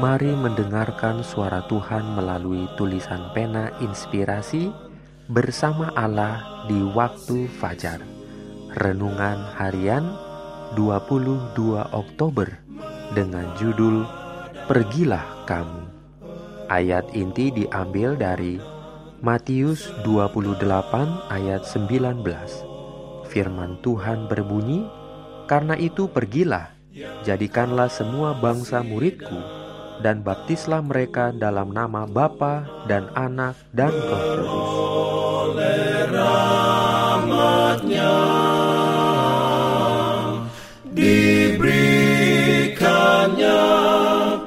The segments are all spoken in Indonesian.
Mari mendengarkan suara Tuhan melalui tulisan pena inspirasi bersama Allah di waktu fajar. Renungan harian 22 Oktober dengan judul Pergilah kamu. Ayat inti diambil dari Matius 28 ayat 19. Firman Tuhan berbunyi, "Karena itu pergilah, jadikanlah semua bangsa muridku." Dan baptislah mereka dalam nama Bapa dan Anak dan Roh Kudus. diberikannya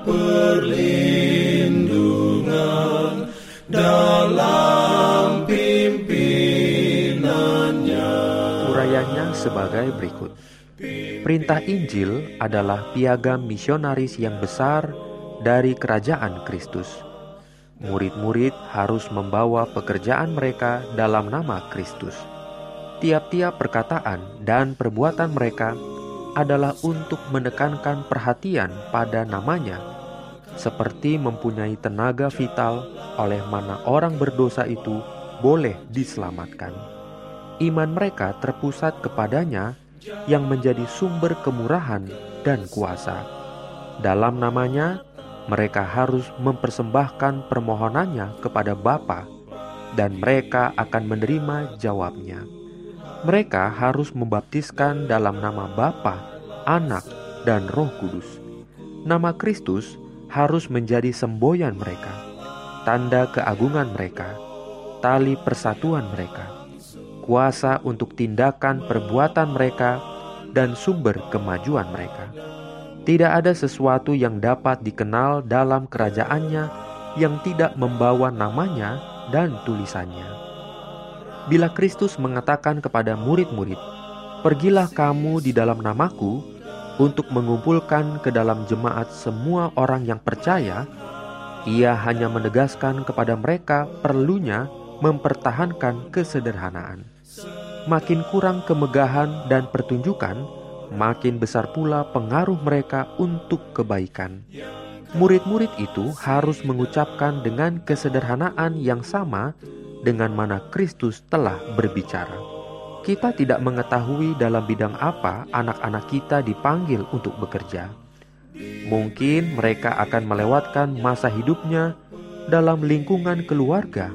perlindungan dalam pimpinannya. Urayanya sebagai berikut. Perintah Injil adalah piagam misionaris yang besar dari kerajaan Kristus. Murid-murid harus membawa pekerjaan mereka dalam nama Kristus. Tiap-tiap perkataan dan perbuatan mereka adalah untuk menekankan perhatian pada namanya, seperti mempunyai tenaga vital oleh mana orang berdosa itu boleh diselamatkan. Iman mereka terpusat kepadanya yang menjadi sumber kemurahan dan kuasa. Dalam namanya, mereka harus mempersembahkan permohonannya kepada Bapa dan mereka akan menerima jawabnya. Mereka harus membaptiskan dalam nama Bapa, Anak, dan Roh Kudus. Nama Kristus harus menjadi semboyan mereka, tanda keagungan mereka, tali persatuan mereka, kuasa untuk tindakan perbuatan mereka, dan sumber kemajuan mereka. Tidak ada sesuatu yang dapat dikenal dalam kerajaannya yang tidak membawa namanya dan tulisannya. Bila Kristus mengatakan kepada murid-murid, "Pergilah kamu di dalam namaku untuk mengumpulkan ke dalam jemaat semua orang yang percaya," ia hanya menegaskan kepada mereka perlunya mempertahankan kesederhanaan. Makin kurang kemegahan dan pertunjukan, makin besar pula pengaruh mereka untuk kebaikan. Murid-murid itu harus mengucapkan dengan kesederhanaan yang sama dengan mana Kristus telah berbicara. Kita tidak mengetahui dalam bidang apa anak-anak kita dipanggil untuk bekerja. Mungkin mereka akan melewatkan masa hidupnya dalam lingkungan keluarga.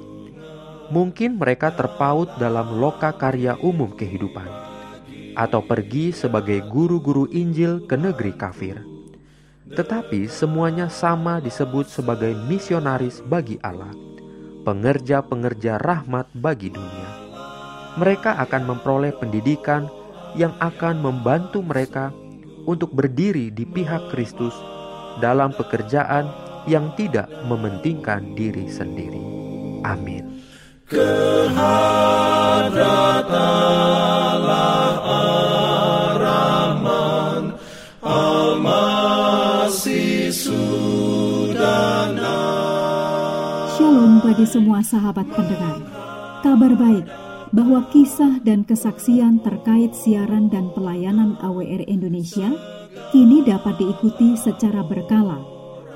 Mungkin mereka terpaut dalam loka karya umum kehidupan atau pergi sebagai guru-guru Injil ke negeri kafir. Tetapi semuanya sama disebut sebagai misionaris bagi Allah, pengerja-pengerja rahmat bagi dunia. Mereka akan memperoleh pendidikan yang akan membantu mereka untuk berdiri di pihak Kristus dalam pekerjaan yang tidak mementingkan diri sendiri. Amin. Shalom bagi semua sahabat pendengar. Kabar baik bahwa kisah dan kesaksian terkait siaran dan pelayanan AWR Indonesia kini dapat diikuti secara berkala,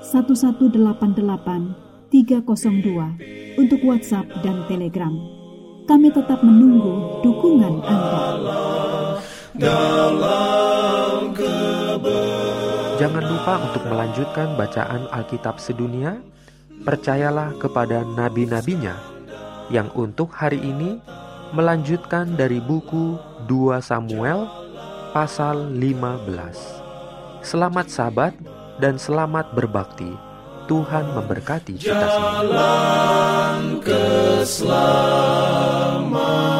1188 302 untuk WhatsApp dan Telegram. Kami tetap menunggu dukungan Anda. Jangan lupa untuk melanjutkan bacaan Alkitab sedunia. Percayalah kepada nabi-nabinya yang untuk hari ini melanjutkan dari buku 2 Samuel pasal 15. Selamat sahabat dan selamat berbakti. Tuhan memberkati kita semua. Jalan.